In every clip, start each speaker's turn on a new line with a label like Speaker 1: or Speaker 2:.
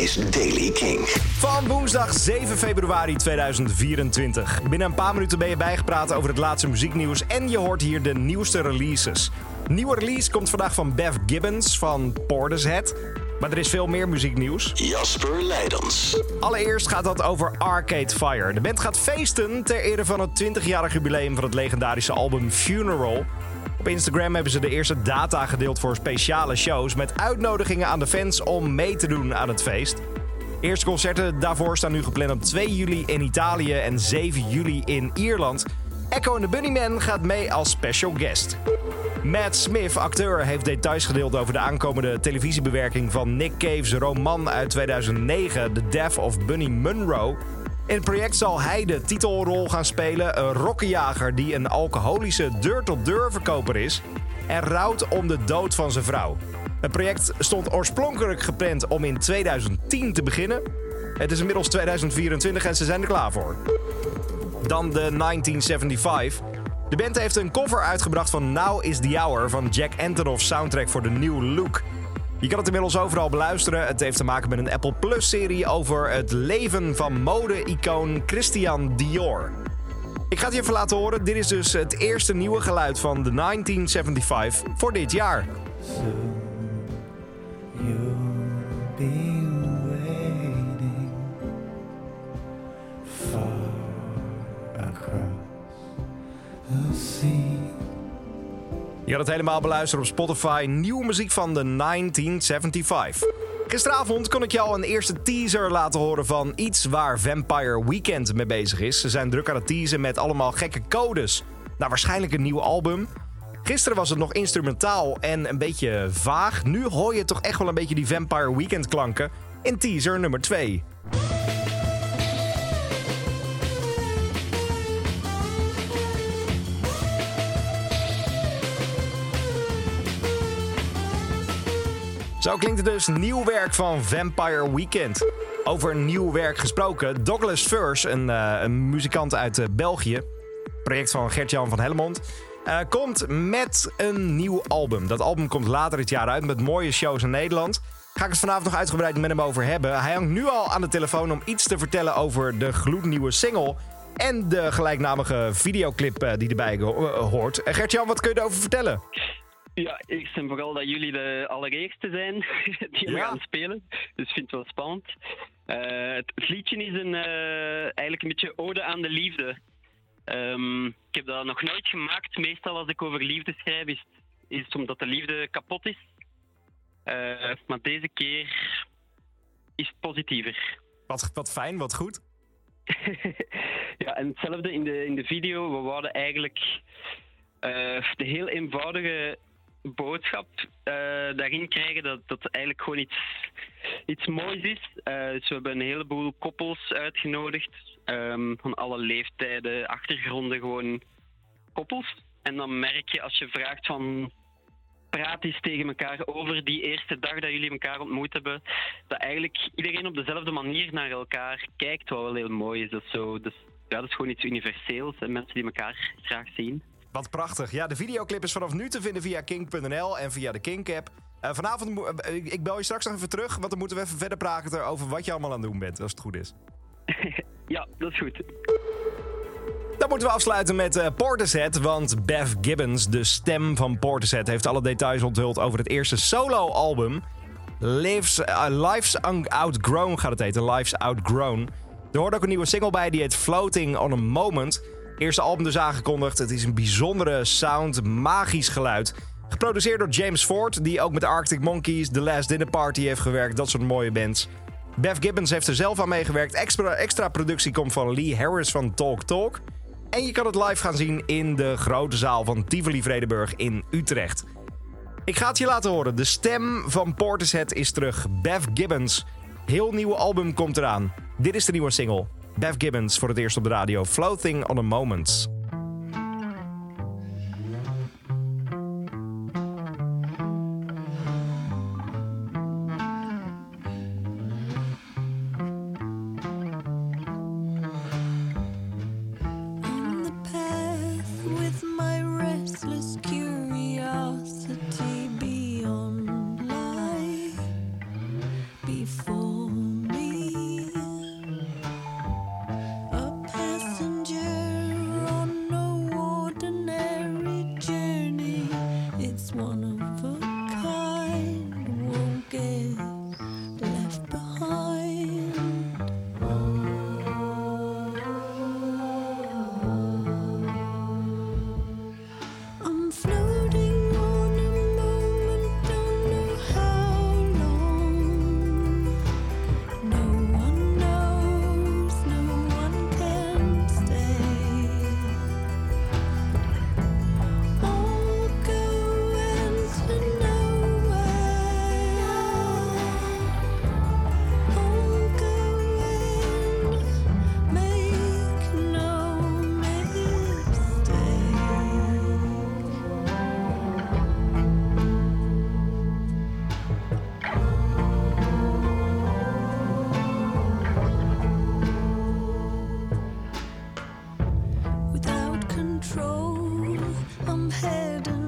Speaker 1: is Daily King.
Speaker 2: Van woensdag 7 februari 2024. Binnen een paar minuten ben je bijgepraat over het laatste muzieknieuws en je hoort hier de nieuwste releases. Nieuwe release komt vandaag van Bev Gibbons van Portishead. Maar er is veel meer muzieknieuws.
Speaker 1: Jasper Leidens.
Speaker 2: Allereerst gaat dat over Arcade Fire. De band gaat feesten ter ere van het 20-jarig jubileum van het legendarische album Funeral. Op Instagram hebben ze de eerste data gedeeld voor speciale shows met uitnodigingen aan de fans om mee te doen aan het feest. Eerste concerten daarvoor staan nu gepland op 2 juli in Italië en 7 juli in Ierland. Echo and the Bunnymen gaat mee als special guest. Matt Smith, acteur, heeft details gedeeld over de aankomende televisiebewerking van Nick Cave's roman uit 2009, The Death of Bunny Munro. In het project zal hij de titelrol gaan spelen, een rokkenjager die een alcoholische deur-tot-deur verkoper is en rouwt om de dood van zijn vrouw. Het project stond oorspronkelijk gepland om in 2010 te beginnen. Het is inmiddels 2024 en ze zijn er klaar voor. Dan de 1975. De band heeft een cover uitgebracht van Now is the Hour van Jack Antonoff's soundtrack voor de New Look. Je kan het inmiddels overal beluisteren. Het heeft te maken met een Apple Plus-serie over het leven van mode-icoon Christian Dior. Ik ga het je even laten horen. Dit is dus het eerste nieuwe geluid van de 1975 voor dit jaar. Je had het helemaal beluisteren op Spotify. Nieuwe muziek van de 1975. Gisteravond kon ik al een eerste teaser laten horen van iets waar Vampire Weekend mee bezig is. Ze zijn druk aan het teasen met allemaal gekke codes. Nou, waarschijnlijk een nieuw album. Gisteren was het nog instrumentaal en een beetje vaag. Nu hoor je toch echt wel een beetje die Vampire Weekend klanken in teaser nummer 2. Zo klinkt het dus nieuw werk van Vampire Weekend. Over nieuw werk gesproken, Douglas Furs, een, eh, muzikant uit eh, België, project van Gert-Jan van Helmond, eh, komt met een nieuw album. Dat album komt later dit jaar uit met mooie shows in Nederland. Ga ik het vanavond nog uitgebreid met hem over hebben. Hij hangt nu al aan de telefoon om iets te vertellen over de gloednieuwe single en de gelijkname videoclip die erbij hoort. Gert-Jan, wat kun je erover vertellen?
Speaker 3: Ja, eerst en vooral dat jullie de allereerste zijn die we
Speaker 2: Ja.
Speaker 3: gaan spelen. Dus ik vind het wel spannend. Eh, het, het liedje is een, eh, eigenlijk een beetje ode aan de liefde. Ehm, ik heb dat nog nooit gemaakt. Meestal als ik over liefde schrijf, is, is het omdat de liefde kapot is. Eh, maar deze keer is het positiever.
Speaker 2: Wat, wat fijn, wat goed.
Speaker 3: ja, en hetzelfde in de, in de video. We wouden eigenlijk de heel eenvoudige boodschap eh, daarin krijgen dat dat eigenlijk gewoon iets, iets moois is. Eh, dus we hebben een heleboel koppels uitgenodigd. ehm, van alle leeftijden, achtergronden, gewoon koppels. En dan merk je als je vraagt van praat eens tegen elkaar over die eerste dag dat jullie elkaar ontmoet hebben, dat eigenlijk iedereen op dezelfde manier naar elkaar kijkt, wat wel heel mooi is. Dat zo, dus, ja, dat is gewoon iets universeels en mensen die elkaar graag zien.
Speaker 2: Wat prachtig. Ja, de videoclip is vanaf nu te vinden via kink.nl en via de Kink-app. Eh, vanavond, eh, ik ik bel je straks nog even terug, want dan moeten we even verder praten over wat je allemaal aan het doen bent, als het goed is.
Speaker 3: Ja, dat is goed.
Speaker 2: Dan moeten we afsluiten met Portishead, want Bev Gibbons, de stem van Portishead, heeft alle details onthuld over het eerste solo-album. Lives, Un- Outgrown gaat het heten, Life's Outgrown. Er hoort ook een nieuwe single bij, die heet Floating on a Moment. Eerste album dus aangekondigd. Het is een bijzondere sound, magisch geluid. Geproduceerd door James Ford, die ook met Arctic Monkeys, The Last Dinner Party heeft gewerkt. Dat soort mooie bands. Bev Gibbons heeft er zelf aan meegewerkt. Extra, productie komt van Lee Harris van Talk Talk. En je kan het live gaan zien in de grote zaal van Tivoli Vredenburg in Utrecht. Ik ga het je laten horen. De stem van Portishead is terug. Bev Gibbons. Heel nieuwe album komt eraan. Dit is de nieuwe single. Bev Gibbons voor het eerst op de radio. Floating on a Moment.
Speaker 4: head.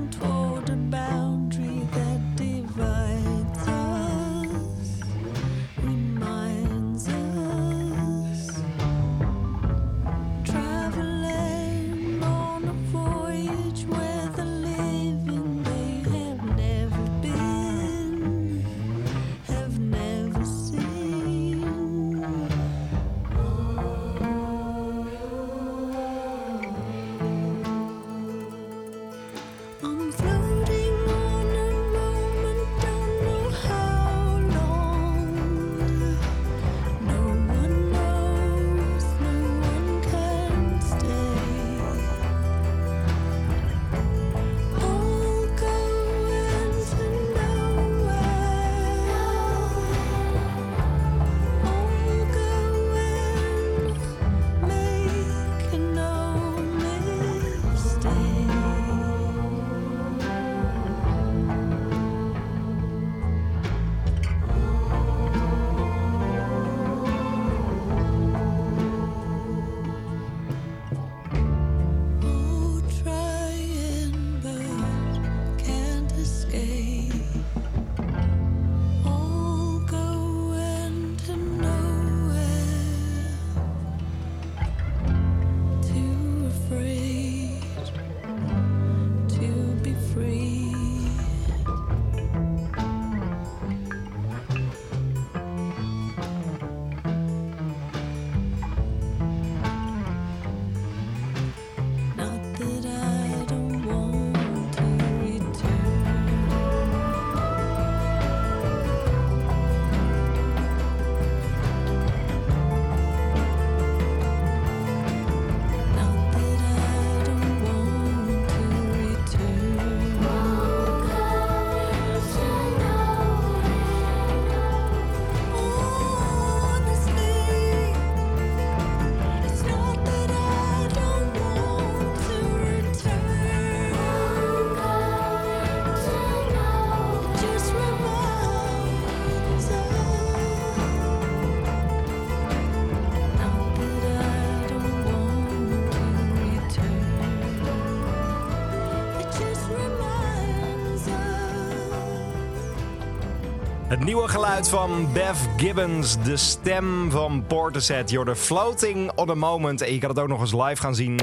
Speaker 2: Nieuwe geluid van Bev Gibbons, de stem van Portishead. You're the floating on a moment. En je kan het ook nog eens live gaan zien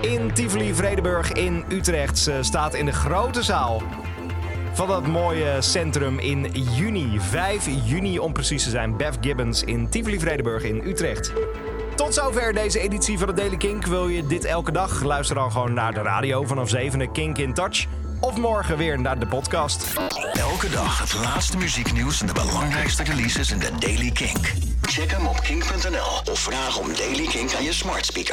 Speaker 2: in Tivoli Vredenburg in Utrecht. Ze staat in de grote zaal van dat mooie centrum in juni. 5 juni om precies te zijn. Bev Gibbons in Tivoli Vredenburg in Utrecht. Tot zover deze editie van de Daily Kink. Wil je dit elke dag? Luister dan gewoon naar de radio vanaf 7 Kink in Touch. Of morgen weer naar de podcast.
Speaker 1: Elke dag het laatste muzieknieuws en de belangrijkste releases in de Daily Kink. Check hem op kink.nl of vraag om Daily Kink aan je smart speaker.